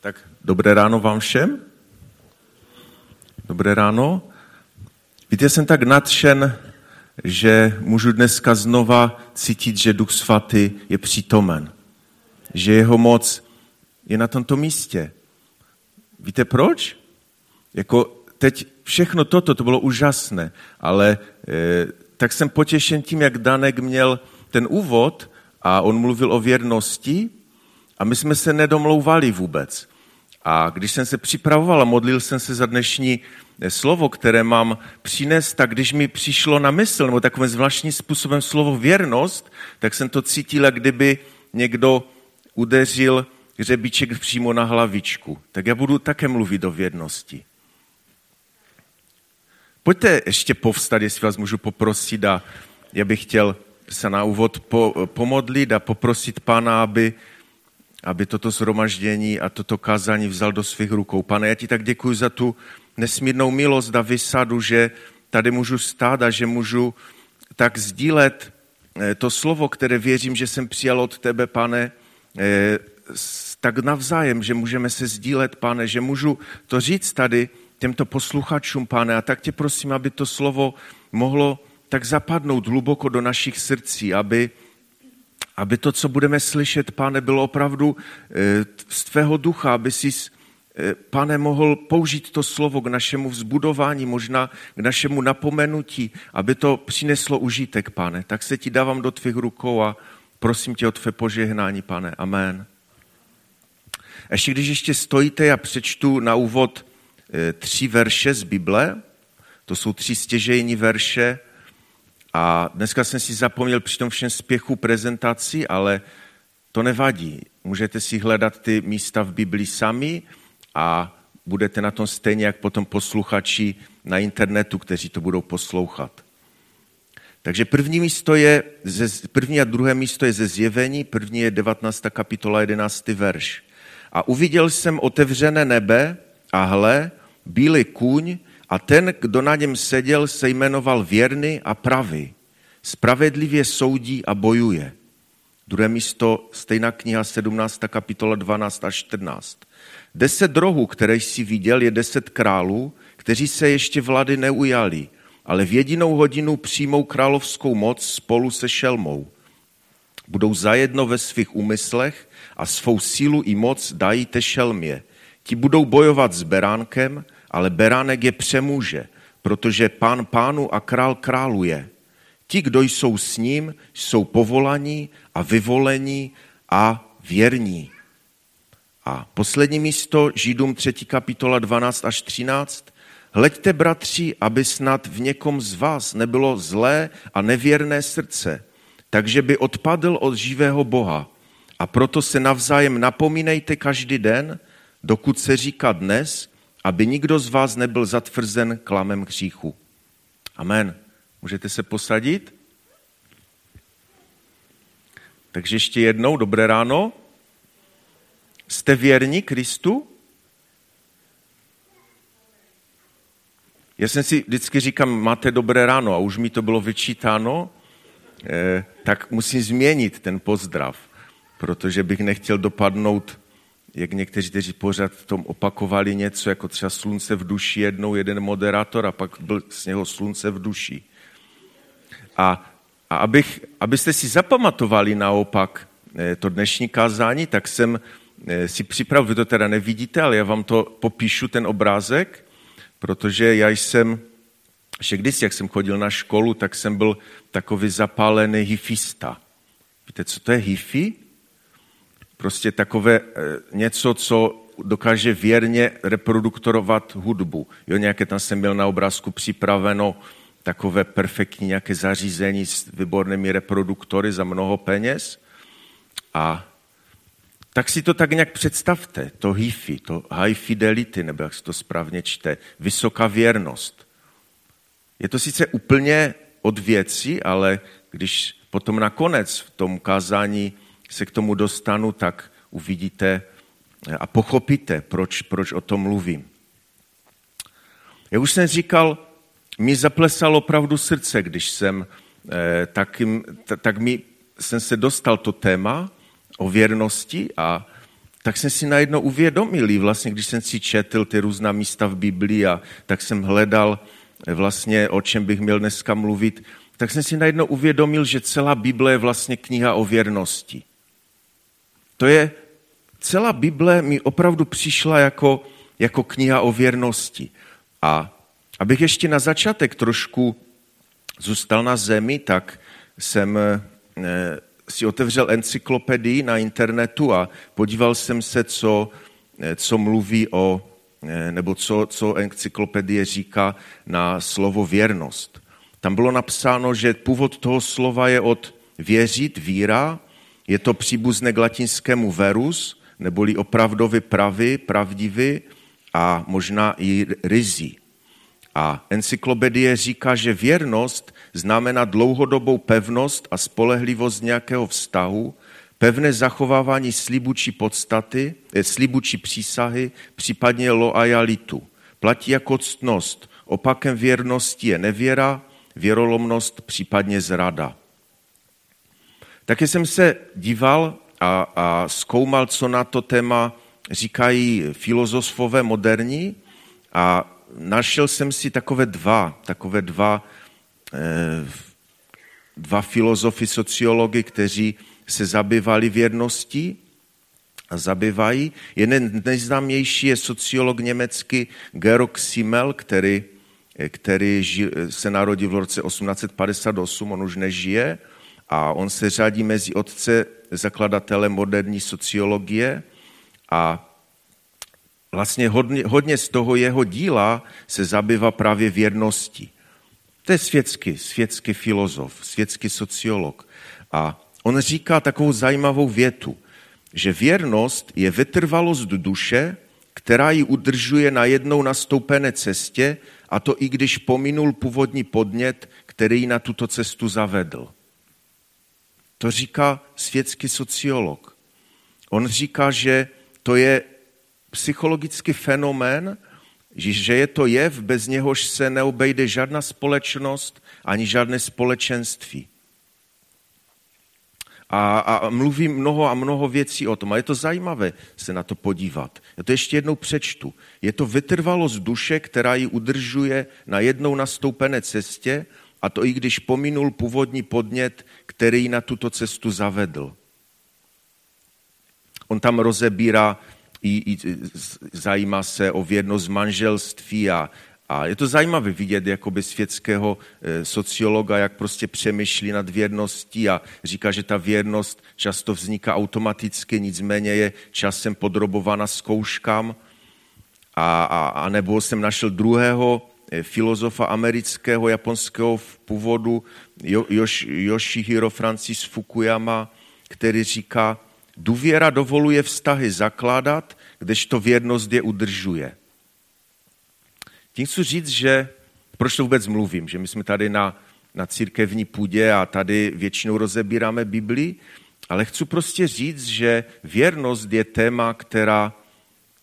Tak dobré ráno vám všem. Dobré ráno. Víte, jsem tak nadšen, že můžu dneska znova cítit, že Duch Svatý je přítomen. Že jeho moc je na tomto místě. Víte proč? Jako teď všechno toto, to bylo úžasné, ale e, tak jsem potěšen tím, jak Danek měl ten úvod a on mluvil o věrnosti a my jsme se nedomlouvali vůbec. A když jsem se připravoval a modlil jsem se za dnešní eh, slovo, které mám přinést, tak když mi přišlo na mysl, nebo takovým zvláštním způsobem slovo věrnost, tak jsem to cítil, jak kdyby někdo udeřil hřebíček přímo na hlavičku. Tak já budu také mluvit o věrnosti. Pojďte ještě povstat, jestli vás můžu poprosit a já bych chtěl se na úvod po, pomodlit a poprosit Pána, aby aby toto zhromaždění a toto kázání vzal do svých rukou. Pane, já ti tak děkuji za tu nesmírnou milost a vysadu, že tady můžu stát a že můžu tak sdílet eh, to slovo, které věřím, že jsem přijal od tebe, pane, eh, tak navzájem, že můžeme se sdílet, pane, že můžu to říct tady těmto posluchačům, pane, a tak tě prosím, aby to slovo mohlo tak zapadnout hluboko do našich srdcí, aby, aby to, co budeme slyšet, pane, bylo opravdu eh, z tvého ducha, aby si, eh, pane, mohl použít to slovo k našemu vzbudování, možná k našemu napomenutí, aby to přineslo užitek, pane. Tak se ti dávám do tvých rukou a prosím tě o tvé požehnání, pane. Amen. Ještě když ještě stojíte, já přečtu na úvod eh, tři verše z Bible. To jsou tři stěžejní verše, a dneska jsem si zapomněl při tom všem spěchu prezentaci, ale to nevadí. Můžete si hledat ty místa v Biblii sami a budete na tom stejně, jak potom posluchači na internetu, kteří to budou poslouchat. Takže první, místo je, první a druhé místo je ze zjevení, první je 19. kapitola 11. verš. A uviděl jsem otevřené nebe a hle, bílý kůň a ten, kdo na něm seděl, se jmenoval věrný a pravý. Spravedlivě soudí a bojuje. Druhé místo, stejná kniha 17. kapitola 12 až 14. Deset rohů, které jsi viděl, je deset králů, kteří se ještě vlády neujali, ale v jedinou hodinu přijmou královskou moc spolu se šelmou. Budou zajedno ve svých úmyslech a svou sílu i moc dají te šelmě. Ti budou bojovat s beránkem, ale beránek je přemůže, protože pán pánu a král králuje. Ti, kdo jsou s ním, jsou povolaní a vyvolení a věrní. A poslední místo, Židům 3. kapitola 12 až 13. Hleďte, bratři, aby snad v někom z vás nebylo zlé a nevěrné srdce, takže by odpadl od živého Boha. A proto se navzájem napomínejte každý den, dokud se říká dnes, aby nikdo z vás nebyl zatvrzen klamem hříchu. Amen. Můžete se posadit? Takže ještě jednou, dobré ráno. Jste věrní Kristu? Já jsem si vždycky říkám, máte dobré ráno a už mi to bylo vyčítáno, eh, tak musím změnit ten pozdrav, protože bych nechtěl dopadnout jak někteří, kteří pořád v tom opakovali něco, jako třeba slunce v duši jednou jeden moderátor a pak byl z něho slunce v duši. A, a abych, abyste si zapamatovali naopak eh, to dnešní kázání, tak jsem eh, si připravil, vy to teda nevidíte, ale já vám to popíšu, ten obrázek, protože já jsem, že když jak jsem chodil na školu, tak jsem byl takový zapálený hifista. Víte, co to je hifi? Prostě takové eh, něco, co dokáže věrně reproduktorovat hudbu. Jo, nějaké tam jsem měl na obrázku připraveno takové perfektní nějaké zařízení s výbornými reproduktory za mnoho peněz. A tak si to tak nějak představte, to HIFI, to high fidelity, nebo jak se to správně čte, vysoká věrnost. Je to sice úplně od věcí, ale když potom nakonec v tom kázání se k tomu dostanu, tak uvidíte a pochopíte, proč, proč o tom mluvím. Já už jsem říkal, mi zaplesalo opravdu srdce, když jsem, eh, tak, tak mi jsem se dostal to téma o věrnosti a tak jsem si najednou uvědomil, vlastně když jsem si četl ty různá místa v Biblii a tak jsem hledal vlastně, o čem bych měl dneska mluvit, tak jsem si najednou uvědomil, že celá Bible je vlastně kniha o věrnosti. To je, celá Bible mi opravdu přišla jako, jako kniha o věrnosti. A abych ještě na začátek trošku zůstal na zemi, tak jsem eh, si otevřel encyklopedii na internetu a podíval jsem se, co, eh, co mluví o, eh, nebo co, co encyklopedie říká na slovo věrnost. Tam bylo napsáno, že původ toho slova je od věřit, víra, je to příbuzné k latinskému verus, neboli opravdový pravý, pravdivý a možná i rizí. A encyklopedie říká, že věrnost znamená dlouhodobou pevnost a spolehlivost nějakého vztahu, pevné zachovávání slibu či podstaty, eh, slibu či přísahy, případně loajalitu. Platí jako ctnost. Opakem věrnosti je nevěra, věrolomnost, případně zrada. Taky jsem se díval a, a zkoumal, co na to téma říkají filozofové moderní a našel jsem si takové dva, takové dva, eh, dva filozofy, sociology, kteří se zabývali věrností a zabývají. Jeden nejznámější je sociolog německý Georg Simmel, který, který se narodil v roce 1858, on už nežije, a on se řadí mezi otce zakladatele moderní sociologie a vlastně hodně, hodně z toho jeho díla se zabývá právě věrností. To je světský, světský filozof, světský sociolog. A on říká takovou zajímavou větu, že věrnost je vytrvalost duše, která ji udržuje na jednou nastoupené cestě, a to i když pominul původní podnět, který ji na tuto cestu zavedl. To říká světský sociolog. On říká, že to je psychologický fenomén, že je to jev, bez něhož se neobejde žádná společnost ani žádné společenství. A, a mluví mnoho a mnoho věcí o tom. A je to zajímavé se na to podívat. Já to ještě jednou přečtu. Je to vytrvalost duše, která ji udržuje na jednou nastoupené cestě, a to i když pominul původní podnět, který na tuto cestu zavedl. On tam rozebírá i, i zajímá se o věrnost manželství a, a je to zajímavé vidět jakoby světského eh, sociologa, jak prostě přemýšlí nad věrností a říká, že ta věrnost často vzniká automaticky, nicméně je časem podrobována zkouškám. A, a, a nebo jsem našel druhého filozofa amerického, japonského v původu, Yosh, Yoshihiro Francis Fukuyama, který říká, Důvěra dovoluje vztahy zakládat, kdežto věrnost je udržuje. Tím chci říct, že proč to vůbec mluvím, že my jsme tady na, na církevní půdě a tady většinou rozebíráme Bibli, ale chci prostě říct, že věrnost je téma, která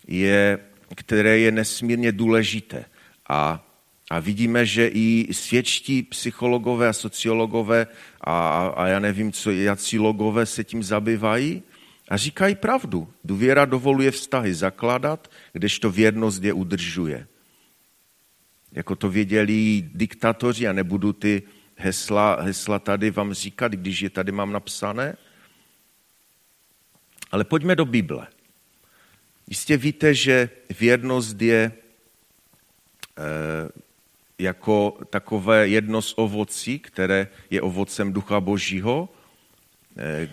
je, které je nesmírně důležité. A, a vidíme, že i světští psychologové a sociologové a, a já nevím, co jací logové se tím zabývají, a říkají pravdu. Důvěra dovoluje vztahy zakládat, kdežto věrnost je udržuje. Jako to věděli diktatoři a nebudu ty hesla, hesla tady vám říkat, když je tady mám napsané. Ale pojďme do Bible. Jistě víte, že věrnost je e, jako takové jedno z ovocí, které je ovocem Ducha Božího, e,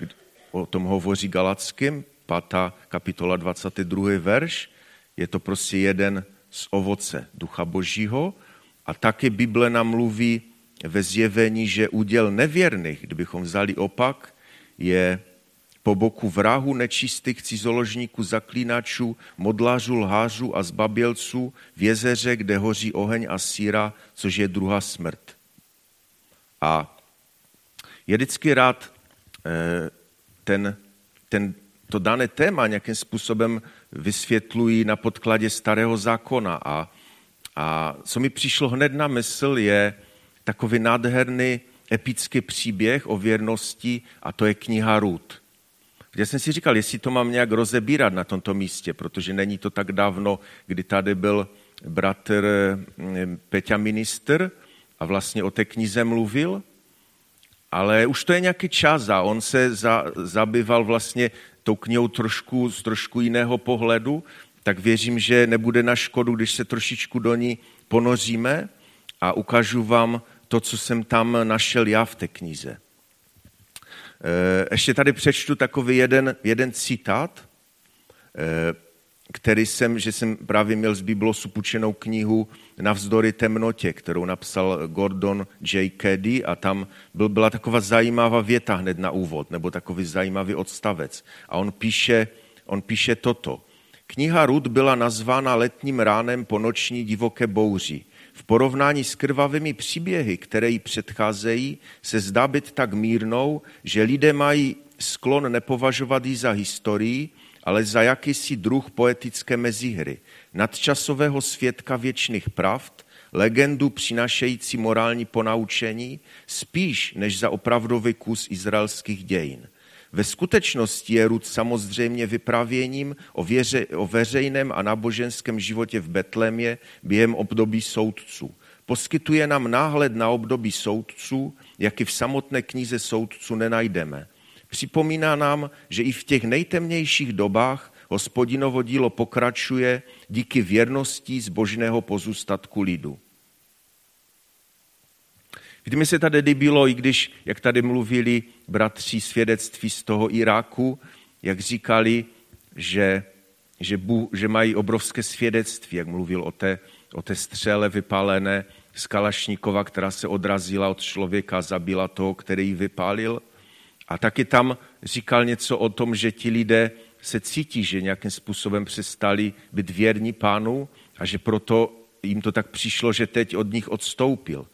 o tom hovoří Galackým, 5. kapitola 22. verš. Je to prostě jeden z ovoce Ducha Božího. A taky Bible nám mluví ve zjevení, že úděl nevěrných, kdybychom vzali opak, je po boku vrahu nečistých cizoložníků, zaklínačů, modlářů, lhářů a zbabělců v jezeře, kde hoří oheň a síra, což je druhá smrt. A je vždycky rád eh, ten, ten, to dané téma nějakým způsobem vysvětlují na podkladě starého zákona. A, a co mi přišlo hned na mysl, je takový nádherný epický příběh o věrnosti a to je kniha Rud. Já jsem si říkal, jestli to mám nějak rozebírat na tomto místě, protože není to tak dávno, kdy tady byl bratr mm, Peťa minister a vlastně o té knize mluvil, ale už to je nějaký čas a on se za, zabýval vlastně tou knihou trošku, z trošku jiného pohledu, tak věřím, že nebude na škodu, když se trošičku do ní ponoříme a ukážu vám to, co jsem tam našel já v té knize. Eh, ještě tady přečtu takový jeden, jeden citát, eh, který jsem, že jsem právě měl z Biblosu půjčenou knihu Navzdory temnotě, kterou napsal Gordon J. Caddy a tam byl, byla taková zajímavá věta hned na úvod, nebo takový zajímavý odstavec. A on píše, on píše toto. Kniha Rud byla nazvána letním ránem po noční divoké bouři. V porovnání s krvavými příběhy, které jí předcházejí, se zdá být tak mírnou, že lidé mají sklon nepovažovat ji za historii, ale za jakýsi druh poetické mezihry, nadčasového svědka věčných pravd, legendu přinašející morální ponaučení, spíš než za opravdový kus izraelských dějin. Ve skutečnosti je Rud samozřejmě vyprávěním o, věře, o veřejném a náboženském životě v Betlémě během období soudců. Poskytuje nám náhled na období soudců, jaký v samotné knize soudců nenajdeme. Připomíná nám, že i v těch nejtemnějších dobách hospodinovo dílo pokračuje díky věrnosti zbožného pozůstatku lidu. Víte, mi se tady líbilo, i když, jak tady mluvili bratři svědectví z toho Iráku, jak říkali, že, že, Bůh, že mají obrovské svědectví, jak mluvil o té, o té střele vypálené z Kalašníkova, která se odrazila od člověka zabila toho, který ji vypálil. A taky tam říkal něco o tom, že ti lidé se cítí, že nějakým způsobem přestali být věrní pánu a že proto jim to tak přišlo, že teď od nich odstoupil.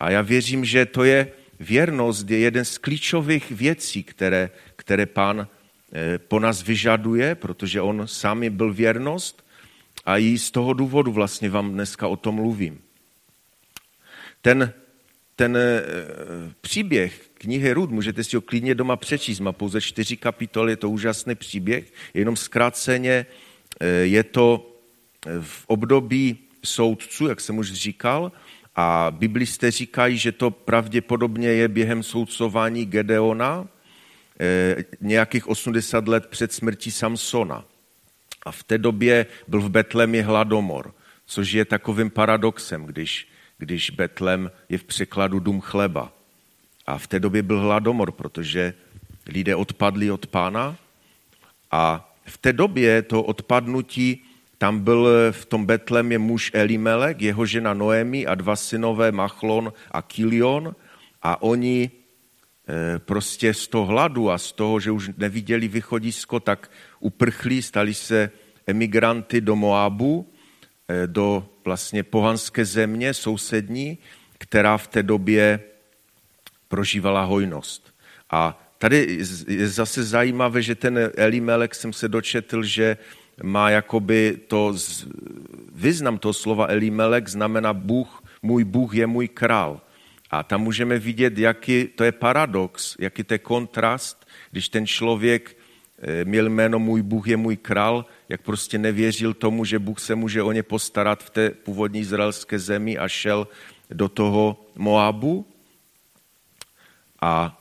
A já věřím, že to je věrnost, je jeden z klíčových věcí, které, které pán eh, po nás vyžaduje, protože on sám byl věrnost a i z toho důvodu vlastně vám dneska o tom mluvím. Ten, ten eh, příběh knihy Rud, můžete si ho klidně doma přečíst, má pouze čtyři kapitoly, je to úžasný příběh, jenom zkráceně eh, je to v období soudců, jak jsem už říkal, a biblisté říkají, že to pravděpodobně je během soudcování Gedeona, eh, nějakých 80 let před smrtí Samsona. A v té době byl v Betlémě hladomor, což je takovým paradoxem, když, když Betlem je v překladu dům chleba. A v té době byl hladomor, protože lidé odpadli od pána a v té době to odpadnutí tam byl v tom Betlemě muž Elimelek, jeho žena Noemi a dva synové Machlon a Kilion a oni eh, prostě z toho hladu a z toho, že už neviděli východisko, tak uprchli, stali se emigranty do Moabu, eh, do vlastně pohanské země sousední, která v té době prožívala hojnost. A tady je zase zajímavé, že ten Elimelek jsem se dočetl, že má jakoby to význam toho slova Elimelek znamená Bůh, můj Bůh je můj král. A tam můžeme vidět, jaký to je paradox, jaký to je kontrast, když ten člověk eh, měl jméno můj Bůh je můj král, jak prostě nevěřil tomu, že Bůh se může o ně postarat v té původní izraelské zemi a šel do toho Moabu. A,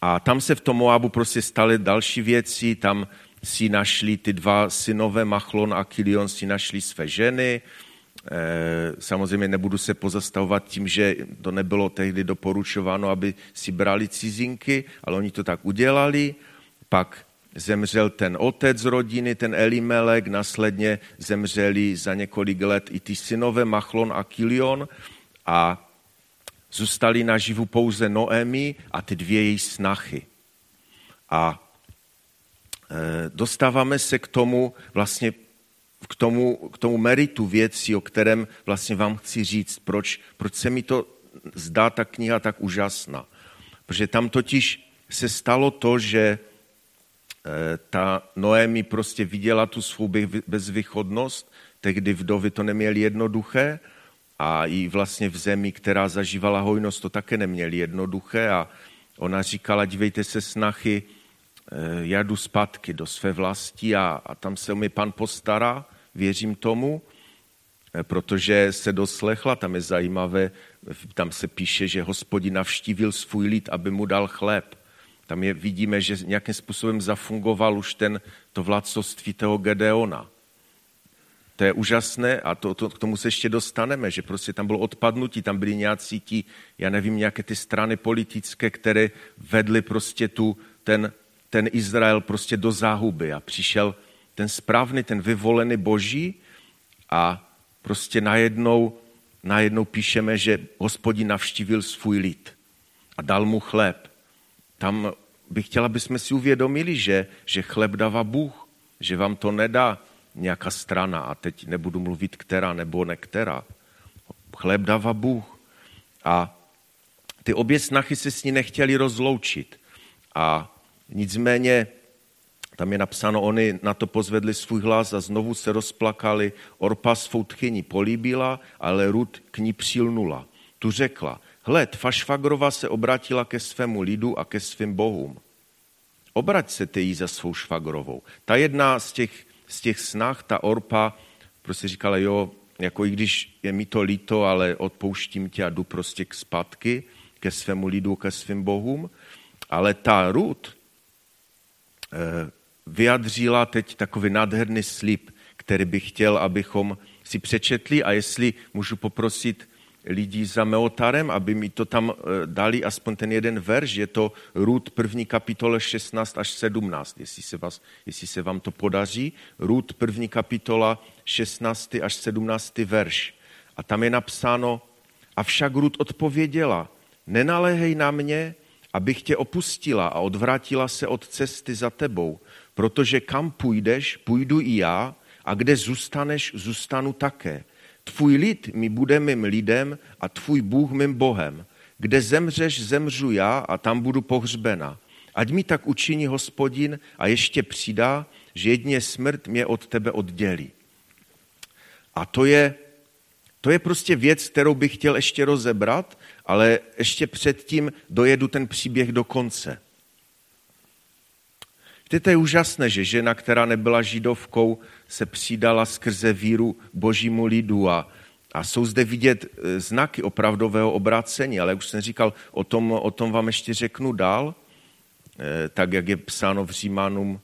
a tam se v tom Moabu prostě staly další věci, tam si našli ty dva synové Machlon a Kilion si našli své ženy. Eh, samozřejmě nebudu se pozastavovat tím, že to nebylo tehdy doporučováno, aby si brali cizinky, ale oni to tak udělali. Pak zemřel ten otec rodiny, ten Elimelek, následně zemřeli za několik let i ty synové Machlon a Kilion a zůstali naživu pouze Noemi a ty dvě její snachy. A dostáváme se k tomu vlastně k tomu, k tomu meritu věcí, o kterém vlastně vám chci říct, proč, proč se mi to zdá ta kniha tak úžasná. Protože tam totiž se stalo to, že eh, ta Noemi prostě viděla tu svou bezvýchodnost, tehdy vdovy to neměly jednoduché a i vlastně v zemi, která zažívala hojnost, to také neměli jednoduché a ona říkala, dívejte se snachy, já jdu zpátky do své vlasti a, a tam se mě pan postará, věřím tomu, eh, protože se doslechla, tam je zajímavé, tam se píše, že hospodin navštívil svůj lid, aby mu dal chléb. Tam je, vidíme, že nějakým způsobem zafungoval už ten, to vládcovství toho Gedeona. To je úžasné a to, to, k tomu se ještě dostaneme, že prostě tam bylo odpadnutí, tam byli nějací ti, já nevím, nějaké ty strany politické, které vedly prostě tu, ten, ten Izrael prostě do záhuby a přišel ten správný, ten vyvolený boží a prostě najednou, najednou píšeme, že hospodin navštívil svůj lid a dal mu chléb. Tam bych chtěla, aby jsme si uvědomili, že, že chléb dává Bůh, že vám to nedá nějaká strana a teď nebudu mluvit která nebo nekterá. Chléb dává Bůh. A ty obě snachy se s ní nechtěli rozloučit. A nicméně tam je napsáno, oni na to pozvedli svůj hlas a znovu se rozplakali. Orpa svou tchyni políbila, ale Rud k ní přilnula. Tu řekla, hled, Fašvagrova se obratila ke svému lidu a ke svým bohům. Obrať se ty za svou švagrovou. Ta jedna z těch, z těch snah, ta Orpa, prostě říkala, jo, jako i když je mi to líto, ale odpouštím tě a jdu prostě k zpátky, ke svému lidu, ke svým bohům. Ale ta Rud, vyjadřila teď takový nádherný slib, který bych chtěl, abychom si přečetli a jestli můžu poprosit lidí za Meotarem, aby mi to tam eh, dali aspoň ten jeden verš, je to Růd první kapitole 16 až 17, jestli se, vás, jestli se vám to podaří. Růd první kapitola 16 až 17 verš. A tam je napsáno, avšak Růd odpověděla, nenaléhej na mě, abych tě opustila a odvrátila se od cesty za tebou, protože kam půjdeš, půjdu i já, a kde zůstaneš, zůstanu také. Tvůj lid mi bude mým lidem a tvůj Bůh mým Bohem. Kde zemřeš, zemřu já a tam budu pohřbena. Ať mi tak učiní hospodin a ještě přidá, že jedně smrt mě od tebe oddělí. A to je, to je prostě věc, kterou bych chtěl ještě rozebrat, ale ještě předtím dojedu ten příběh do konce. Víte, to je úžasné, že žena, která nebyla židovkou, se přidala skrze víru božímu lidu a, a jsou zde vidět e, znaky opravdového obrácení, ale už jsem říkal, o tom, o tom vám ještě řeknu dál, e, tak jak je psáno v Římanům,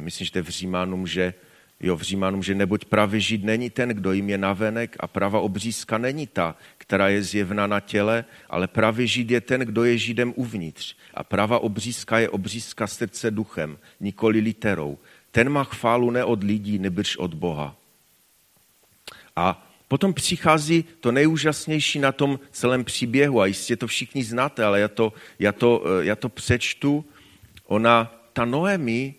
myslím, že to je v Římanům, že Jo, v Římanům, že neboť pravý žid není ten, kdo jim je navenek a prava obřízka není ta, která je zjevna na těle, ale pravý žid je ten, kdo je židem uvnitř. A prava obřízka je obřízka srdce duchem, nikoli literou. Ten má chválu ne od lidí, nebrž od Boha. A potom přichází to nejúžasnější na tom celém příběhu a jistě to všichni znáte, ale já to, já to, já to přečtu. Ona, ta Noemi,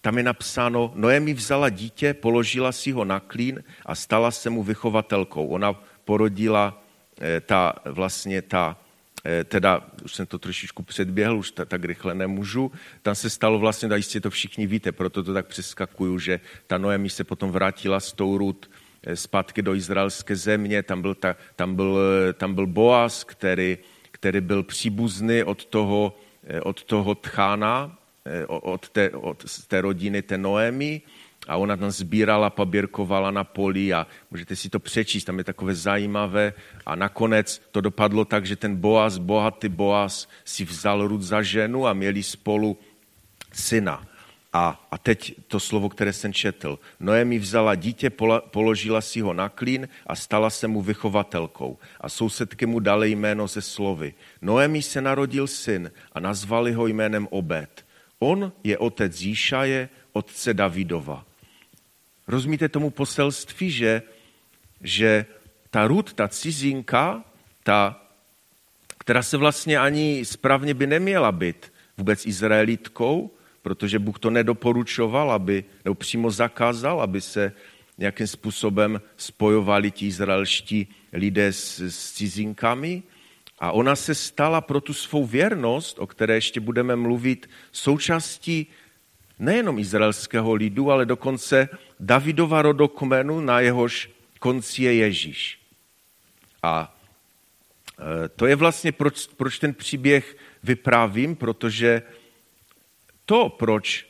tam je napsáno, Noemi vzala dítě, položila si ho na klín a stala se mu vychovatelkou. Ona porodila eh, ta, vlastně ta, eh, teda, už jsem to trošičku předběhl, už tak rychle nemůžu, tam se stalo vlastně, a jistě to všichni víte, proto to tak přeskakuju, že ta Noemi se potom vrátila z Tourut eh, zpátky do izraelské země, tam byl, ta, tam byl, tam byl Boaz, který, který byl příbuzný od toho, od toho tchána, od té, od té rodiny té Noemi a ona tam sbírala, paběrkovala na poli a můžete si to přečíst, tam je takové zajímavé a nakonec to dopadlo tak, že ten Boaz, bohatý Boaz si vzal Rud za ženu a měli spolu syna. A, a teď to slovo, které jsem četl. Noemi vzala dítě, položila si ho na klín a stala se mu vychovatelkou. A sousedky mu dali jméno ze slovy. Noemi se narodil syn a nazvali ho jménem Obed. On je otec Jíšaje, otce Davidova. Rozumíte tomu poselství, že, že ta Rud, ta cizinka, ta, která se vlastně ani správně by neměla být vůbec Izraelitkou, protože Bůh to nedoporučoval, aby, nebo přímo zakázal, aby se nějakým způsobem spojovali ti izraelští lidé s, s cizinkami, a ona se stala pro tu svou věrnost, o které ještě budeme mluvit, součástí nejenom izraelského lidu, ale dokonce Davidova rodokmenu, na jehož konci je Ježíš. A e, to je vlastně, proč, proč ten příběh vyprávím, protože to, proč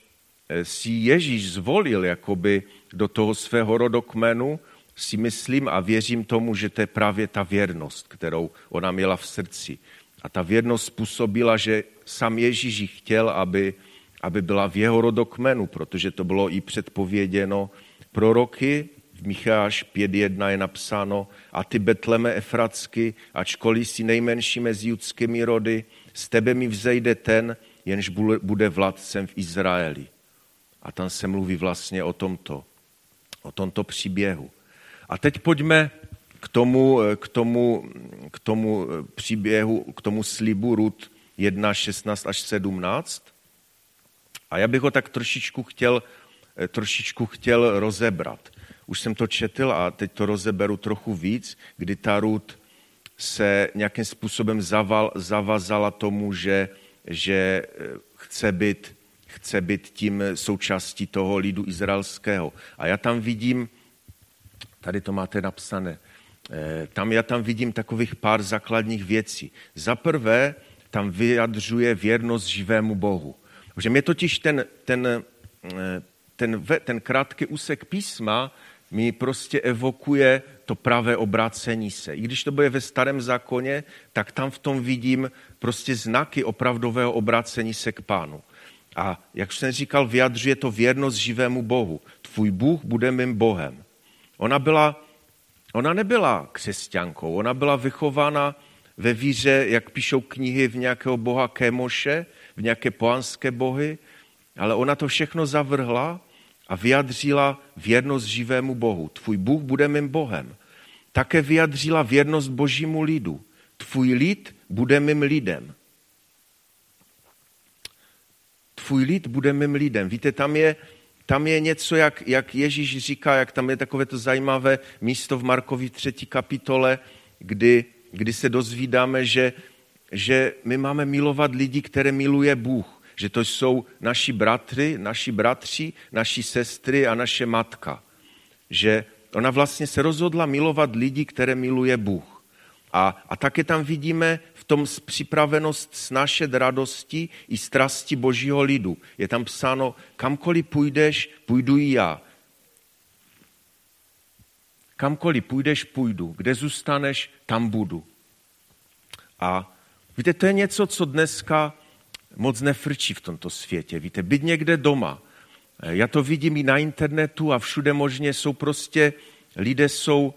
eh, si Ježíš zvolil jakoby do toho svého rodokmenu, si myslím a věřím tomu, že to je právě ta věrnost, kterou ona měla v srdci. A ta věrnost způsobila, že sám Ježíš chtěl, aby, aby byla v jeho rodokmenu, protože to bylo i předpověděno proroky. V Micháš 5.1 je napsáno, a ty Betleme Efratsky, ačkoliv si nejmenší mezi judskými rody, z tebe mi vzejde ten, jenž bude vládcem v Izraeli. A tam se mluví vlastně o tomto, o tomto příběhu. A teď pojďme k tomu, k tomu, k tomu příběhu, k tomu slibu Rud 1, 16 až 17. A já bych ho tak trošičku chtěl, trošičku chtěl rozebrat. Už jsem to četl a teď to rozeberu trochu víc, kdy ta Rud se nějakým způsobem zaval, zavazala tomu, že, že chce být, chce být tím součástí toho lidu izraelského. A já tam vidím Tady to máte napsané. Eh, tam já tam vidím takových pár základních věcí. Za prvé, tam vyjadřuje věrnost živému Bohu. Protože mě totiž ten, ten, eh, ten, ten krátký úsek písma mi prostě evokuje to pravé obrácení se. I když to bude ve starém zákoně, tak tam v tom vidím prostě znaky opravdového obrácení se k pánu. A jak jsem říkal, vyjadřuje to věrnost živému Bohu. Tvůj Bůh bude mým Bohem. Ona, byla, ona nebyla křesťankou, ona byla vychována ve víře, jak píšou knihy, v nějakého boha Kémoše, v nějaké poanské bohy, ale ona to všechno zavrhla a vyjadřila věrnost živému Bohu. Tvůj Bůh bude mým Bohem. Také vyjadřila věrnost božímu lidu. Tvůj lid bude mým lidem. Tvůj lid bude mým lidem. Víte, tam je, tam je něco, jak, jak Ježíš říká, jak tam je takové to zajímavé místo v Markovi třetí kapitole, kdy, kdy se dozvídáme, že, že my máme milovat lidi, které miluje Bůh. Že to jsou naši bratři, naši bratři, naši sestry a naše matka. Že ona vlastně se rozhodla milovat lidi, které miluje Bůh. A, a také tam vidíme tom připravenost snášet radosti i strasti božího lidu. Je tam psáno, kamkoliv půjdeš, půjdu i já. Kamkoliv půjdeš, půjdu. Kde zůstaneš, tam budu. A víte, to je něco, co dneska moc nefrčí v tomto světě. Víte, být někde doma. Já to vidím i na internetu a všude možně jsou prostě, lidé jsou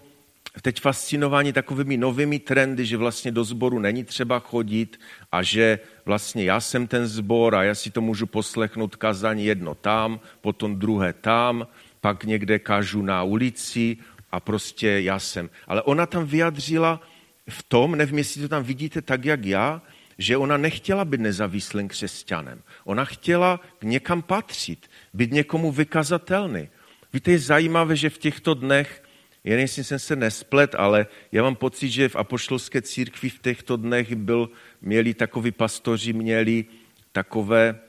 teď fascinováni takovými novými trendy, že vlastně do sboru není třeba chodit a že vlastně já jsem ten sbor a já si to můžu poslechnout kazání jedno tam, potom druhé tam, pak někde kažu na ulici a prostě já jsem. Ale ona tam vyjadřila v tom, nevím, jestli to tam vidíte tak, jak já, že ona nechtěla být nezávislým křesťanem. Ona chtěla někam patřit, být někomu vykazatelný. Víte, je zajímavé, že v těchto dnech jen jestli jsem se nesplet, ale já mám pocit, že v apoštolské církvi v těchto dnech byl, měli takový pastoři, měli takové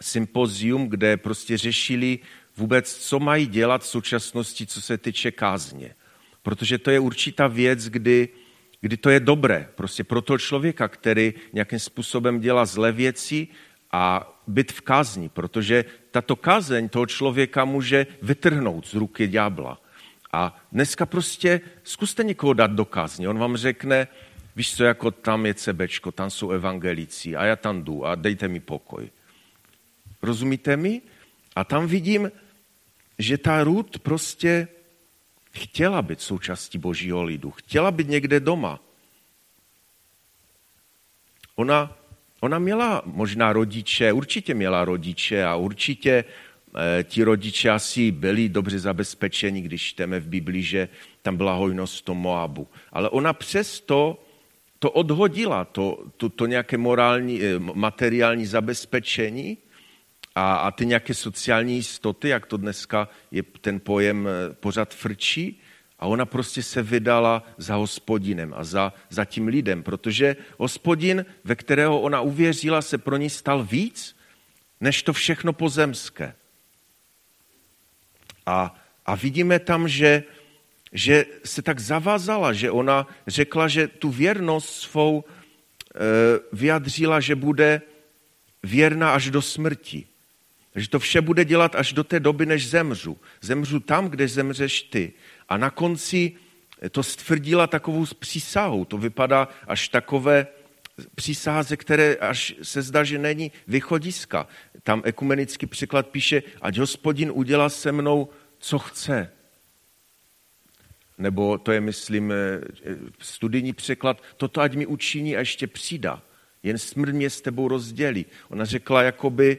sympozium, kde prostě řešili vůbec, co mají dělat v současnosti, co se týče kázně. Protože to je určitá věc, kdy, kdy to je dobré prostě pro toho člověka, který nějakým způsobem dělá zlé věci a být v kázni, protože tato kázeň toho člověka může vytrhnout z ruky ďábla. A dneska prostě zkuste někoho dát do kázně. On vám řekne, víš co, jako tam je cebečko, tam jsou evangelici a já tam jdu a dejte mi pokoj. Rozumíte mi? A tam vidím, že ta Ruth prostě chtěla být součástí božího lidu, chtěla být někde doma. Ona, ona měla možná rodiče, určitě měla rodiče a určitě ti rodiče asi byli dobře zabezpečeni, když čteme v Biblii, že tam byla hojnost v tom Moabu. Ale ona přesto to odhodila, to, to, to nějaké morální, eh, materiální zabezpečení a, a ty nějaké sociální jistoty, jak to dneska je ten pojem eh, pořád frčí, a ona prostě se vydala za hospodinem a za, za tím lidem, protože hospodin, ve kterého ona uvěřila, se pro ní stal víc, než to všechno pozemské. A, a vidíme tam, že, že se tak zavázala, že ona řekla, že tu věrnost svou e, vyjadřila, že bude věrná až do smrti. Že to vše bude dělat až do té doby, než zemřu. Zemřu tam, kde zemřeš ty. A na konci to stvrdila takovou přísahou. To vypadá až takové přísáze, které až se zdá, že není vychodiska. Tam ekumenický překlad píše, ať hospodin udělá se mnou, co chce. Nebo to je, myslím, eh, studijní překlad, toto ať mi učiní a ještě přidá. Jen smrt mě s tebou rozdělí. Ona řekla, jakoby,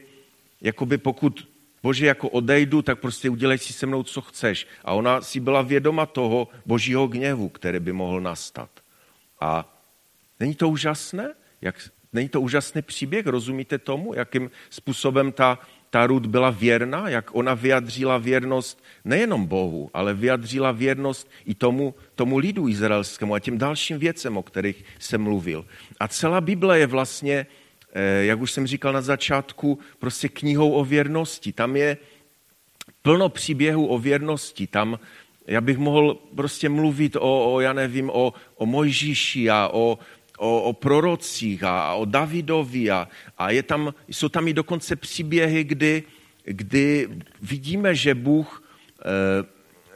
jakoby pokud Bože, jako odejdu, tak prostě udělej si se mnou, co chceš. A ona si byla vědoma toho božího gněvu, který by mohl nastat. A není to úžasné? Jak, není to úžasný příběh? Rozumíte tomu, jakým způsobem ta, ta Rud byla věrná, jak ona vyjadřila věrnost nejenom Bohu, ale vyjadřila věrnost i tomu, tomu lidu izraelskému a těm dalším věcem, o kterých jsem mluvil. A celá Bible je vlastně Eh, jak už jsem říkal na začátku, prostě knihou o věrnosti. Tam je plno příběhů o věrnosti. Tam já bych mohl prostě mluvit o, o já nevím, o, o Mojžíši a o, o, o prorocích a, a o Davidovi a, a je tam, jsou tam i dokonce příběhy, kdy, kdy vidíme, že Bůh, eh,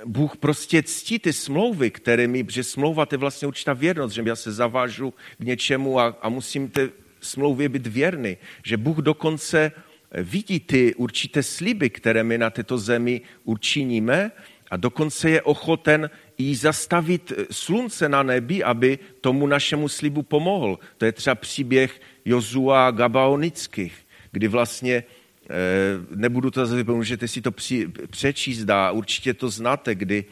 Bůh prostě ctí ty smlouvy, které mi, že smlouva to je vlastně určitá věrnost, že já se zavážu k něčemu a, a musím te, smlouvě být věrný, že Bůh dokonce vidí ty určité sliby, které my na této zemi učiníme a dokonce je ochoten i zastavit slunce na nebi, aby tomu našemu slibu pomohl. To je třeba příběh Jozua Gabaonických, kdy vlastně eh, nebudu to zase, můžete si to přečíst a určitě to znáte, kdy,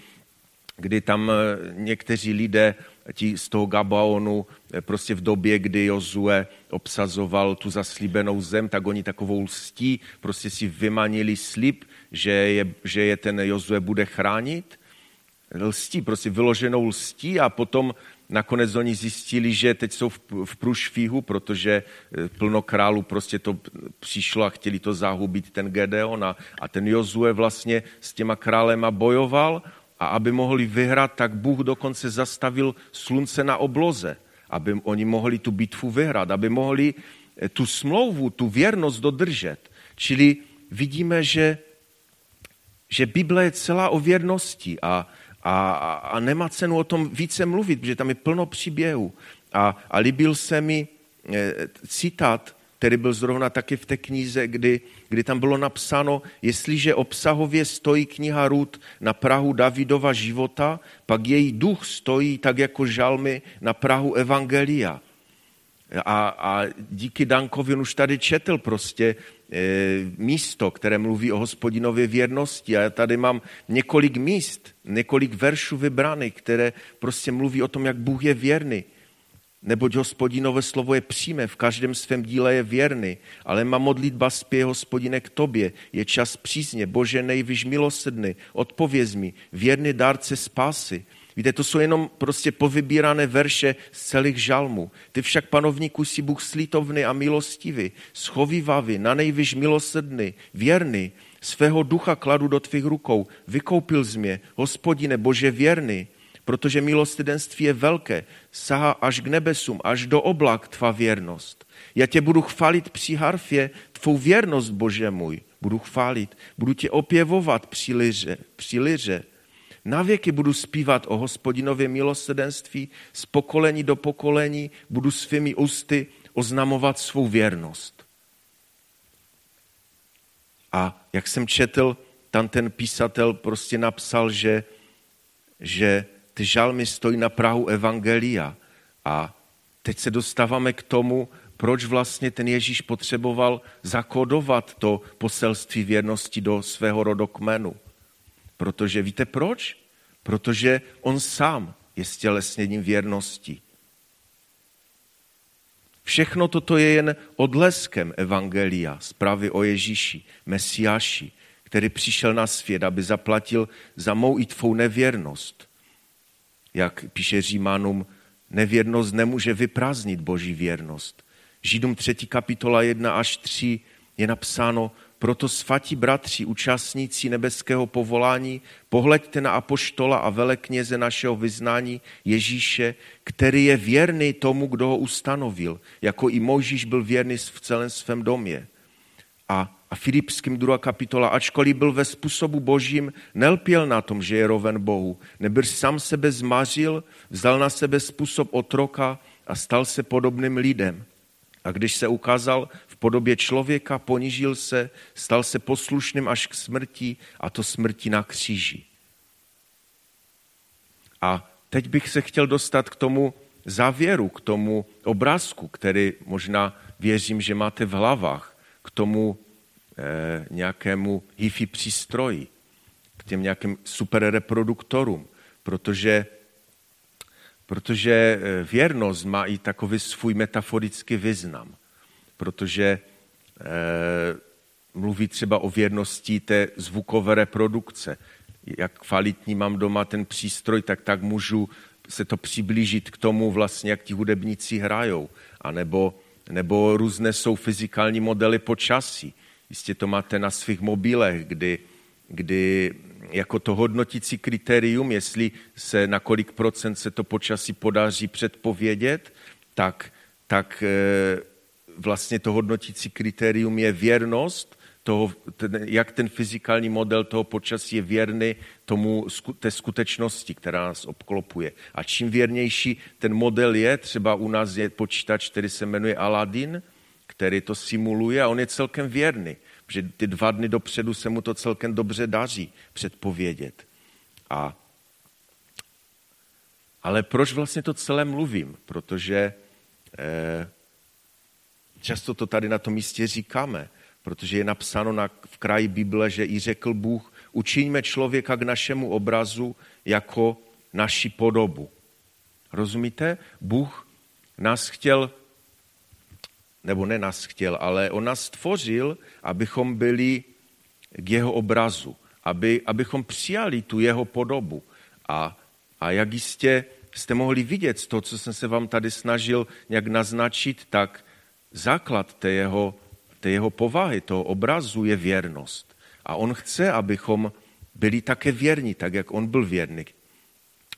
kdy tam eh, někteří lidé ti z toho Gabaonu eh, prostě v době, kdy Jozue obsazoval tu zaslíbenou zem, tak oni takovou lstí prostě si vymanili slib, že je, že je ten Jozue bude chránit. Lstí, prostě vyloženou lstí a potom nakonec oni zjistili, že teď jsou v, v protože eh, plno králů prostě to přišlo a chtěli to zahubit ten Gedeon a, a ten Jozue vlastně s těma králema bojoval a aby mohli vyhrát, tak Bůh dokonce zastavil slunce na obloze, aby oni mohli tu bitvu vyhrát, aby mohli eh, tu smlouvu, tu věrnost dodržet. Čili vidíme, že, že Bible je celá o věrnosti a, a, a nemá cenu o tom více mluvit, protože tam je plno příběhů. A, a líbil se mi eh, citát který byl zrovna taky v té knize, kdy, kdy tam bylo napsáno, jestliže obsahově stojí kniha Rud na Prahu Davidova života, pak její duch stojí tak jako žalmy na Prahu Evangelia. A, a díky Dankovi on už tady četl prostě e, místo, které mluví o hospodinově věrnosti. A já tady mám několik míst, několik veršů vybraných, které prostě mluví o tom, jak Bůh je věrný neboť hospodinové slovo je přímé, v každém svém díle je věrný, ale má modlitba spěje hospodine k tobě, je čas přízně, bože nejvyš milosrdný, odpověz mi, věrný dárce spásy. Víte, to jsou jenom prostě povybírané verše z celých žalmů. Ty však, panovníku, si Bůh slítovný a milostivý, schovivavý, na nejvyš milosrdný, věrný, svého ducha kladu do tvých rukou, vykoupil z mě, hospodine, bože věrný, protože milostidenství je velké, sahá až k nebesům, až do oblak tvá věrnost. Já tě budu chválit při harfě, tvou věrnost, Bože můj, budu chválit, budu tě opěvovat při liře, při liře. Na věky budu zpívat o hospodinově milosedenství, z pokolení do pokolení budu svými ústy oznamovat svou věrnost. A jak jsem četl, tam ten písatel prostě napsal, že, že ty žalmy stojí na Prahu Evangelia. A teď se dostáváme k tomu, proč vlastně ten Ježíš potřeboval zakodovat to poselství věrnosti do svého rodokmenu. Protože víte proč? Protože on sám je stělesněním věrnosti. Všechno toto je jen odleskem Evangelia, zprávy o Ježíši, Mesiáši, který přišel na svět, aby zaplatil za mou i tvou nevěrnost jak píše Římanům, nevěrnost nemůže vyprázdnit boží věrnost. Židům 3. kapitola 1 až 3 je napsáno, proto svatí bratři, účastníci nebeského povolání, pohleďte na apoštola a velekněze našeho vyznání Ježíše, který je věrný tomu, kdo ho ustanovil, jako i Mojžíš byl věrný v celém svém domě. A a Filipským druhá kapitola, ačkoliv byl ve způsobu božím, nelpěl na tom, že je roven Bohu. Nebrž sám sebe zmařil, vzal na sebe způsob otroka a stal se podobným lidem. A když se ukázal podobě člověka, ponížil se, stal se poslušným až k smrti a to smrti na kříži. A teď bych se chtěl dostat k tomu závěru, k tomu obrázku, který možná věřím, že máte v hlavách, k tomu eh, nějakému hi-fi přístroji, k těm nějakým superreproduktorům, protože, protože eh, věrnost má i takový svůj metaforický význam, protože eh, mluví třeba o věrnosti té zvukové reprodukce. Jak kvalitní mám doma ten přístroj, tak tak můžu se to přiblížit k tomu vlastně, jak ti hudebníci hrajou. A nebo, nebo různé jsou fyzikální modely počasí. Jistě to máte na svých mobilech, kdy, kdy jako to hodnotící kritérium, jestli se na kolik procent se to počasí podaří předpovědět, tak, tak eh, vlastně to hodnotící kritérium je věrnost toho, ten, jak ten fyzikální model toho počasí je věrný tomu, té skutečnosti, která nás obklopuje. A čím věrnější ten model je, třeba u nás je počítač, který se jmenuje Aladdin, který to simuluje a on je celkem věrný, protože ty dva dny dopředu se mu to celkem dobře daří předpovědět. A, ale proč vlastně to celé mluvím? Protože eh, často to tady na tom místě říkáme protože je napsáno na, v kraji Bible, že i řekl Bůh, učiňme člověka k našemu obrazu jako naši podobu. Rozumíte? Bůh nás chtěl, nebo ne nás chtěl, ale on nás stvořil, abychom byli k jeho obrazu, aby, abychom přijali tu jeho podobu. A, a jak jistě jste mohli vidět to, co jsem se vám tady snažil nějak naznačit, tak základ té jeho té jeho povahy, toho obrazu je věrnost. A on chce, abychom byli také věrní, tak jak on byl věrný.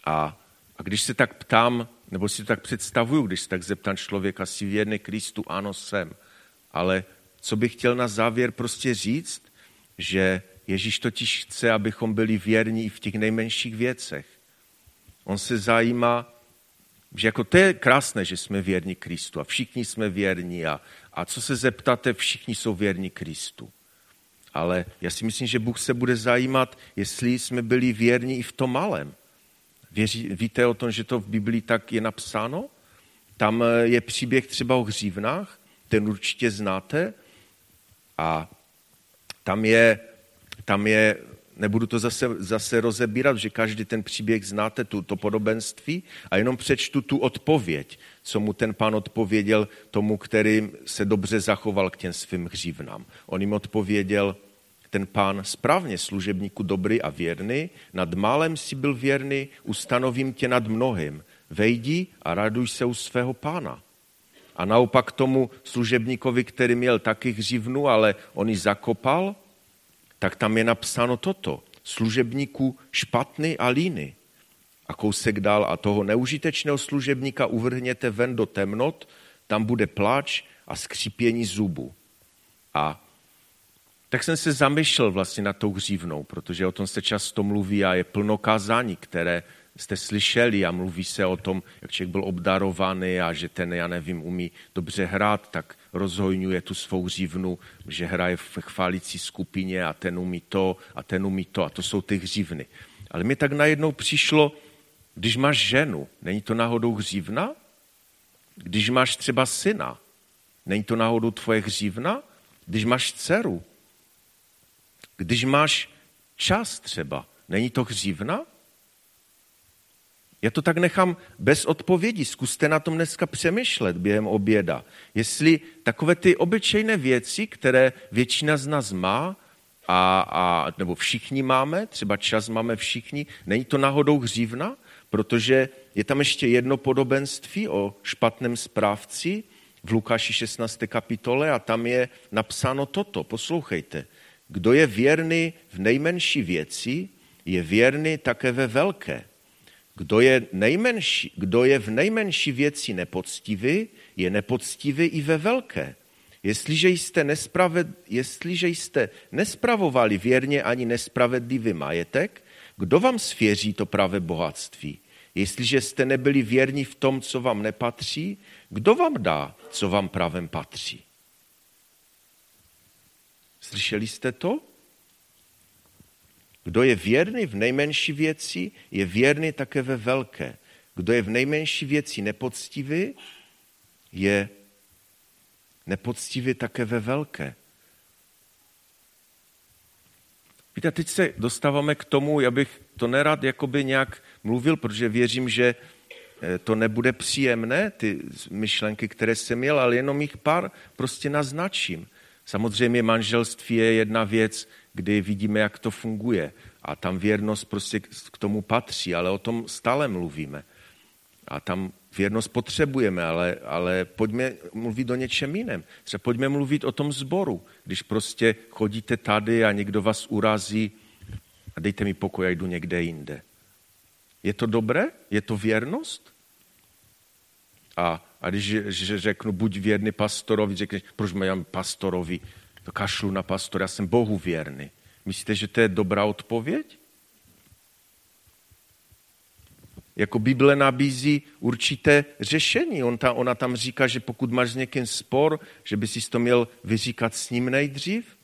A, a když se tak ptám, nebo si to tak představuju, když se tak zeptám člověka, si věrný Kristu, ano, jsem. Ale co bych chtěl na závěr prostě říct, že Ježíš totiž chce, abychom byli věrní i v těch nejmenších věcech. On se zajímá, že jako to je krásné, že jsme věrní Kristu a všichni jsme věrní a, a co se zeptáte, všichni jsou věrní Kristu. Ale já si myslím, že Bůh se bude zajímat, jestli jsme byli věrní i v tom malém. Věří, víte o tom, že to v Biblii tak je napsáno? Tam eh, je příběh třeba o hřívnách, ten určitě znáte. A tam je, tam je nebudu to zase, zase rozebírat, že každý ten příběh znáte, tu, to podobenství, a jenom přečtu tu odpověď, co mu ten pán odpověděl tomu, který se dobře zachoval k těm svým hřívnám. On jim odpověděl, ten pán správně služebníku dobrý a věrný, nad málem si byl věrný, ustanovím tě nad mnohým. Vejdi a raduj se u svého pána. A naopak tomu služebníkovi, který měl taky hřivnu, ale on ji zakopal, tak tam je napsáno toto. Služebníku špatný a líny. A kousek dál a toho neužitečného služebníka uvrhněte ven do temnot, tam bude pláč a skřípění zubu. A tak jsem se zamýšlel vlastně na tou hřívnou, protože o tom se často mluví a je plno kázání, které jste slyšeli a mluví se o tom, jak člověk byl obdarovaný a že ten, já nevím, umí dobře hrát, tak rozhojňuje tu svou řívnu, že hraje v chválící skupině a ten umí to a ten umí to a to jsou ty hřívny. Ale mi tak najednou přišlo, když máš ženu, není to náhodou hřívna? Když máš třeba syna, není to náhodou tvoje hřívna? Když máš dceru, když máš čas třeba, není to hřívna? Já to tak nechám bez odpovědi. Zkuste na tom dneska přemýšlet během oběda. Jestli takové ty obyčejné věci, které většina z nás má, a, a, nebo všichni máme, třeba čas máme všichni, není to náhodou hřívna, protože je tam ještě jedno podobenství o špatném správci v Lukáši 16. kapitole a tam je napsáno toto. Poslouchejte. Kdo je věrný v nejmenší věci, je věrný také ve velké. Kdo je, nejmenší, kdo je v nejmenší věci nepoctivý, je nepoctivý i ve velké. Jestliže jste, jestliže jste nespravovali věrně ani nespravedlivý majetek, kdo vám svěří to pravé bohatství? Jestliže jste nebyli věrní v tom, co vám nepatří, kdo vám dá, co vám pravem patří? Slyšeli jste to? Kdo je věrný v nejmenší věci, je věrný také ve velké. Kdo je v nejmenší věci nepoctivý, je nepoctivý také ve velké. Víte, teď se dostáváme k tomu, já bych to nerad jakoby nějak mluvil, protože věřím, že eh, to nebude příjemné, ty myšlenky, které jsem měl, ale jenom jich pár prostě naznačím. Samozřejmě manželství je jedna věc, kdy vidíme, jak to funguje a tam věrnost prostě k tomu patří, ale o tom stále mluvíme. A tam věrnost potřebujeme, ale, ale pojďme mluvit o něčem jiném. Třeba pojďme mluvit o tom zboru. Když prostě chodíte tady a někdo vás urazí a dejte mi pokoj, já jdu někde jinde. Je to dobré? Je to věrnost? A, a když že řeknu, buď věrný pastorovi, řekneš, proč mám pastorovi, to kašlu na pastora, já jsem Bohu věrný. Myslíte, že to je dobrá odpověď? Jako Bible nabízí určité řešení. On ta, ona tam říká, že pokud máš s někým spor, že by si to měl vyříkat s ním nejdřív,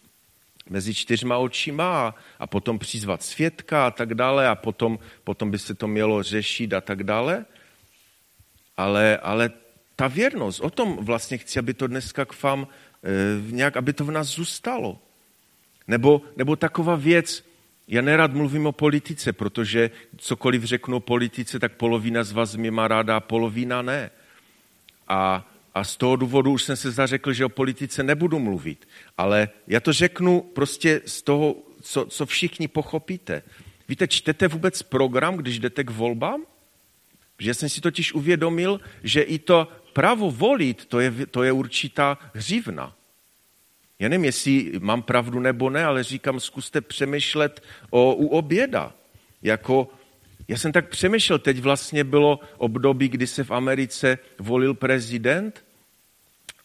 mezi čtyřma očima a, potom přizvat svědka a tak dále a potom, potom by se to mělo řešit a tak dále. Ale, ale ta věrnost, o tom vlastně chci, aby to dneska k vám nějak, aby to v nás zůstalo. Nebo, nebo taková věc, já nerad mluvím o politice, protože cokoliv řeknu o politice, tak polovina z vás mě má ráda a polovina ne. A, a z toho důvodu už jsem se zařekl, že o politice nebudu mluvit. Ale já to řeknu prostě z toho, co, co všichni pochopíte. Víte, čtete vůbec program, když jdete k volbám? Že jsem si totiž uvědomil, že i to právo volit, to je, to je určitá hřivna. Já nevím, jestli mám pravdu nebo ne, ale říkám, zkuste přemýšlet o, u oběda. Jako, já jsem tak přemýšlel, teď vlastně bylo období, kdy se v Americe volil prezident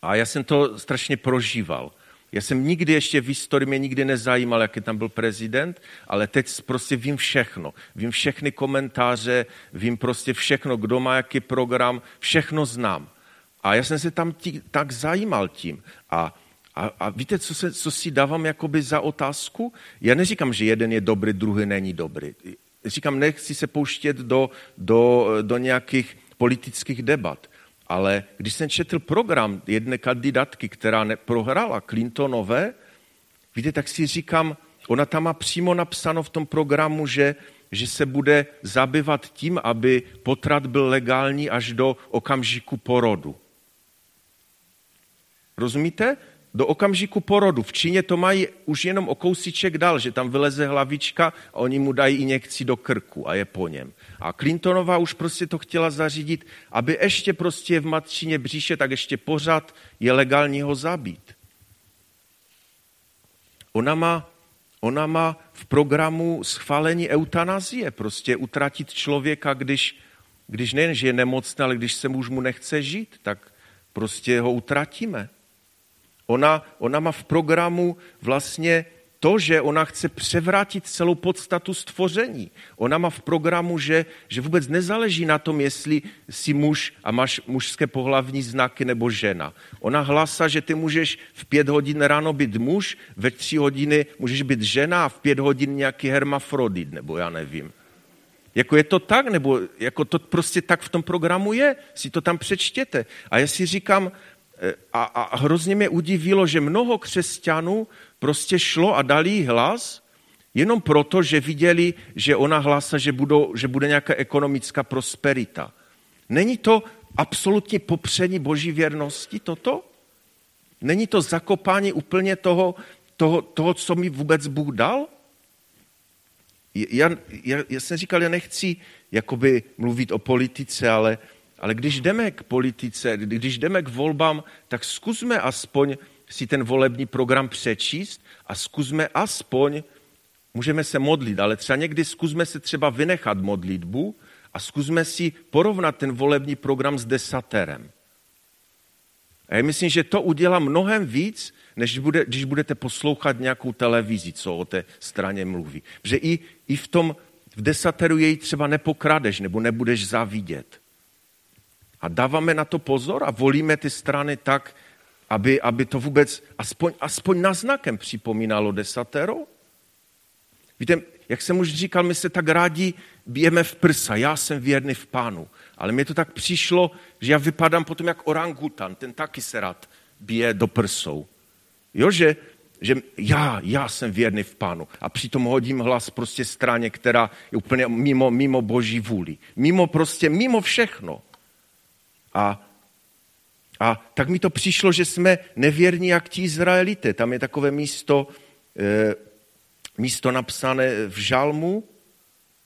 a já jsem to strašně prožíval. Já jsem nikdy ještě v historii mě nikdy nezajímal, jaký tam byl prezident, ale teď prostě vím všechno. Vím všechny komentáře, vím prostě všechno, kdo má jaký program, všechno znám. A já jsem se tam tí, tak zajímal tím. A a, a víte, co, se, co si dávám jakoby za otázku? Já neříkám, že jeden je dobrý, druhý není dobrý. Říkám, nechci se pouštět do, do, do nějakých politických debat. Ale když jsem četl program jedné kandidátky, která prohrála Clintonové, víte, tak si říkám, ona tam má přímo napsáno v tom programu, že, že se bude zabývat tím, aby potrat byl legální až do okamžiku porodu. Rozumíte? do okamžiku porodu. V Číně to mají už jenom o kousíček dal, že tam vyleze hlavička a oni mu dají injekci do krku a je po něm. A Clintonová už prostě to chtěla zařídit, aby ještě prostě v matčině bříše, tak ještě pořád je legální ho zabít. Ona má, ona má v programu schválení eutanazie, prostě utratit člověka, když, když nejen, že je nemocný, ale když se muž mu nechce žít, tak prostě ho utratíme. Ona, ona má v programu vlastně to, že ona chce převrátit celou podstatu stvoření. Ona má v programu, že, že vůbec nezáleží na tom, jestli jsi muž a máš mužské pohlavní znaky nebo žena. Ona hlásá, že ty můžeš v pět hodin ráno být muž, ve tři hodiny můžeš být žena a v pět hodin nějaký hermafrodit, nebo já nevím. Jako je to tak, nebo jako to prostě tak v tom programu je, si to tam přečtěte. A já si říkám, a, a hrozně mě udivilo, že mnoho křesťanů prostě šlo a dali hlas, jenom proto, že viděli, že ona hlásá, že, budou, že bude nějaká ekonomická prosperita. Není to absolutně popření boží věrnosti toto? Není to zakopání úplně toho, toho, toho co mi vůbec Bůh dal? Já, já, já jsem říkal, já nechci jakoby mluvit o politice, ale ale když jdeme k politice, když jdeme k volbám, tak zkusme aspoň si ten volební program přečíst a zkusme aspoň, můžeme se modlit, ale třeba někdy zkusme se třeba vynechat modlitbu a zkusme si porovnat ten volební program s desaterem. A já myslím, že to udělá mnohem víc, než bude, když budete poslouchat nějakou televizi, co o té straně mluví. Protože i, i v tom v desateru jej třeba nepokradeš nebo nebudeš závidět. A dáváme na to pozor a volíme ty strany tak, aby, aby to vůbec aspoň, aspoň naznakem připomínalo desatero. Víte, jak jsem už říkal, my se tak rádi bijeme v prsa. Já jsem věrný v pánu. Ale mně to tak přišlo, že já vypadám potom jak orangutan. Ten taky se rád bije do prsou. Jo, že, že já, já jsem věrný v pánu. A přitom hodím hlas prostě straně, která je úplně mimo, mimo boží vůli. Mimo prostě, mimo všechno. A, a tak mi to přišlo, že jsme nevěrní jak ti Izraelité. Tam je takové místo, e, místo napsané v žalmu,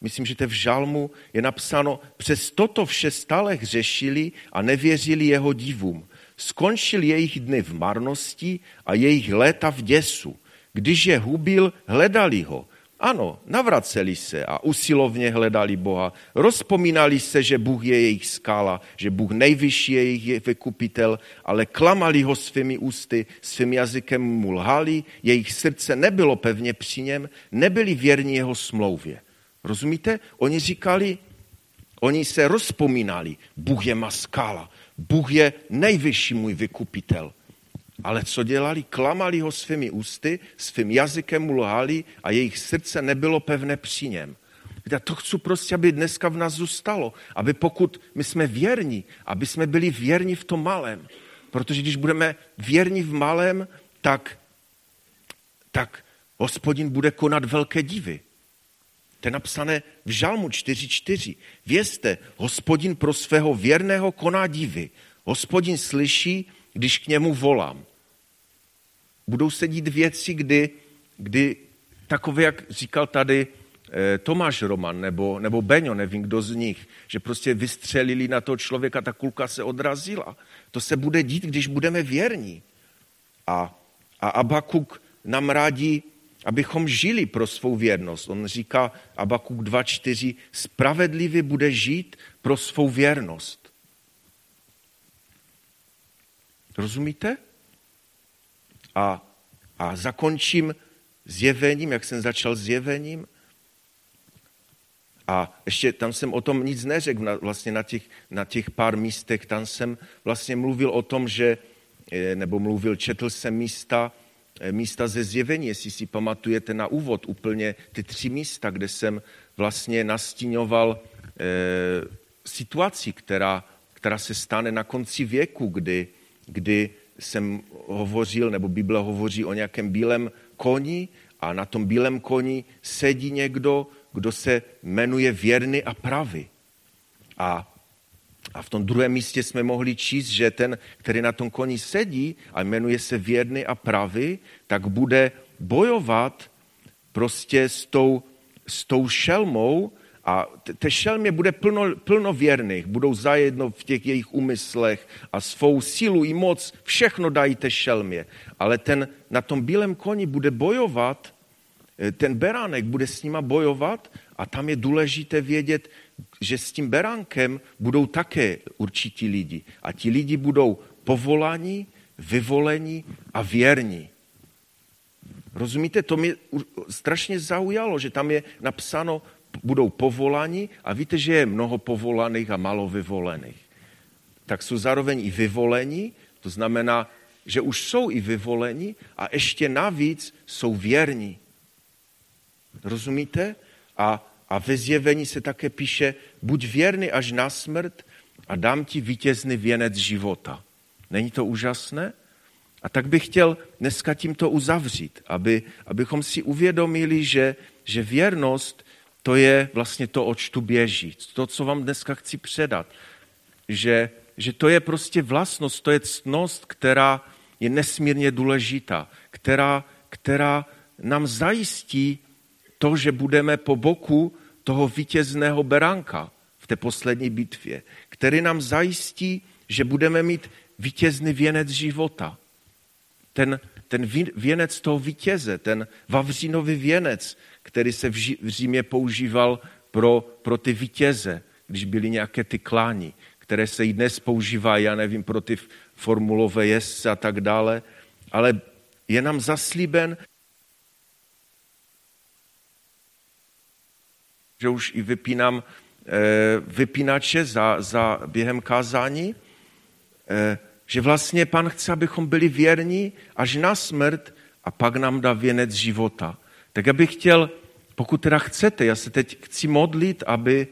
myslím, že to v žalmu je napsáno, přes toto vše stále hřešili a nevěřili jeho divům. Skončil jejich dny v marnosti a jejich léta v děsu. Když je hubil, hledali ho. Ano, navraceli se a usilovně hledali Boha. Rozpomínali se, že Bůh je jejich skala, že Bůh nejvyšší je jejich vykupitel, ale klamali ho svými ústy, svým jazykem mu lhali, jejich srdce nebylo pevně při něm, nebyli věrní jeho smlouvě. Rozumíte? Oni říkali, oni se rozpomínali, Bůh je má skala, Bůh je nejvyšší můj vykupitel. Ale co dělali? Klamali ho svými ústy, svým jazykem mu lhali a jejich srdce nebylo pevné při něm. Já to chci prostě, aby dneska v nás zůstalo. Aby pokud my jsme věrní, aby jsme byli věrní v tom malém. Protože když budeme věrní v malém, tak, tak hospodin bude konat velké divy. To je napsané v Žalmu 4.4. Vězte, hospodin pro svého věrného koná divy. Hospodin slyší, když k němu volám. Budou se dít věci, kdy, kdy takové, jak říkal tady eh, Tomáš Roman nebo, nebo Beňo, nevím kdo z nich, že prostě vystřelili na toho člověka, ta kulka se odrazila. To se bude dít, když budeme věrní. A, a Abakuk nám radí, abychom žili pro svou věrnost. On říká Abakuk 2.4, spravedlivý bude žít pro svou věrnost. Rozumíte? A, a zakončím zjevením, jak jsem začal zjevením. A ještě tam jsem o tom nic neřekl, na, vlastně na těch, na těch pár místech, tam jsem vlastně mluvil o tom, že, eh, nebo mluvil, četl jsem místa, eh, místa ze zjevení, jestli si pamatujete na úvod úplně ty tři místa, kde jsem vlastně nastíňoval e, situaci, která, která se stane na konci věku, kdy, kdy jsem hovořil, nebo Bible hovoří o nějakém bílém koni a na tom bílém koni sedí někdo, kdo se jmenuje věrný a pravý. A, a v tom druhém místě jsme mohli číst, že ten, který na tom koni sedí a jmenuje se věrný a pravý, tak bude bojovat prostě s tou, s tou šelmou, a té šelmě bude plno, plno věrných, budou zajedno v těch jejich úmyslech a svou sílu i moc, všechno dají té šelmě. Ale ten na tom bílém koni bude bojovat, eh, ten beránek bude s nima bojovat a tam je důležité vědět, že s tím beránkem budou také určití lidi. A ti lidi budou povoláni, vyvolení a věrní. Rozumíte, to mě strašně zaujalo, že tam je napsáno budou povoláni a víte, že je mnoho povolaných a malo vyvolených. Tak jsou zároveň i vyvolení, to znamená, že už jsou i vyvoleni a ještě navíc jsou věrní. Rozumíte? A, a ve zjevení se také píše, buď věrný až na smrt a dám ti vítězný věnec života. Není to úžasné? A tak bych chtěl dneska tímto uzavřít, aby, abychom si uvědomili, že, že věrnost to je vlastně to, oč tu běží. To, co vám dneska chci předat. Že, že to je prostě vlastnost, to je ctnost, která je nesmírně důležitá, která, která nám zajistí to, že budeme po boku toho vítězného beránka v té poslední bitvě, který nám zajistí, že budeme mít vítězný věnec života. Ten, ten věnec toho vítěze, ten vavřínový věnec, který se v Římě používal pro, pro ty vítěze, když byly nějaké ty kláni, které se i dnes používají, já nevím, pro ty formulové jezdce a tak dále, ale je nám zaslíben, že už i vypínám eh, vypínače za, za během kázání, eh, že vlastně pan chce, abychom byli věrní až na smrt a pak nám dá věnec života. Tak já bych chtěl, pokud teda chcete, já se teď chci modlit, aby,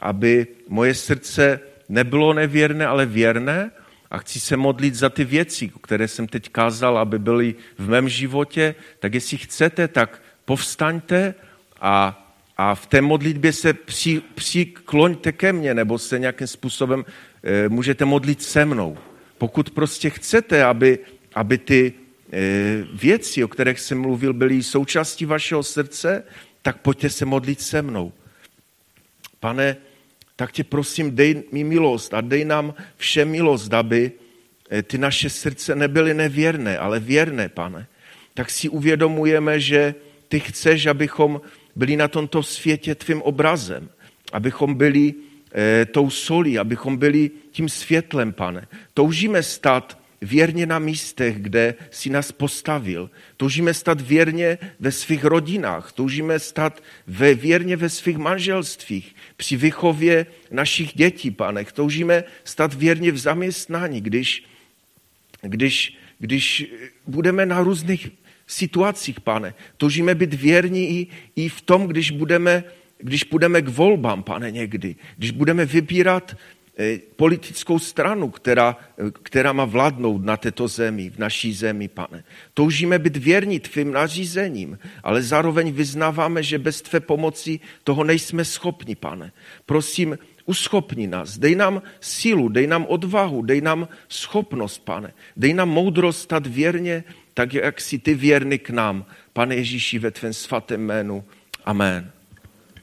aby moje srdce nebylo nevěrné, ale věrné a chci se modlit za ty věci, které jsem teď kázal, aby byly v mém životě, tak jestli chcete, tak povstaňte a, a v té modlitbě se při, přikloňte ke mně, nebo se nějakým způsobem e, můžete modlit se mnou. Pokud prostě chcete, aby, aby ty věci, o kterých jsem mluvil, byly součástí vašeho srdce, tak pojďte se modlit se mnou. Pane, tak tě prosím, dej mi milost a dej nám vše milost, aby eh, ty naše srdce nebyly nevěrné, ale věrné, pane. Tak si uvědomujeme, že ty chceš, abychom byli na tomto světě tvým obrazem, abychom byli e, tou solí, abychom byli tím světlem, pane. Toužíme stát věrně na místech, kde si nás postavil. Toužíme stát věrně ve svých rodinách, toužíme stát ve, věrně ve svých manželstvích, při vychově našich dětí, pane. Toužíme stát věrně v zaměstnání, když, když, když budeme na různých situacích, pane. Toužíme být věrní i, i v tom, když budeme, když budeme k volbám, pane, někdy. Když budeme vybírat politickou stranu, která, která má vládnout na této zemi, v naší zemi, pane. Toužíme být věrní tvým nařízením, ale zároveň vyznáváme, že bez tvé pomoci toho nejsme schopni, pane. Prosím, uschopni nás, dej nám sílu, dej nám odvahu, dej nám schopnost, pane. Dej nám moudrost stát věrně, tak jak jsi ty věrný k nám, pane Ježíši, ve tvém svatém jménu. Amen.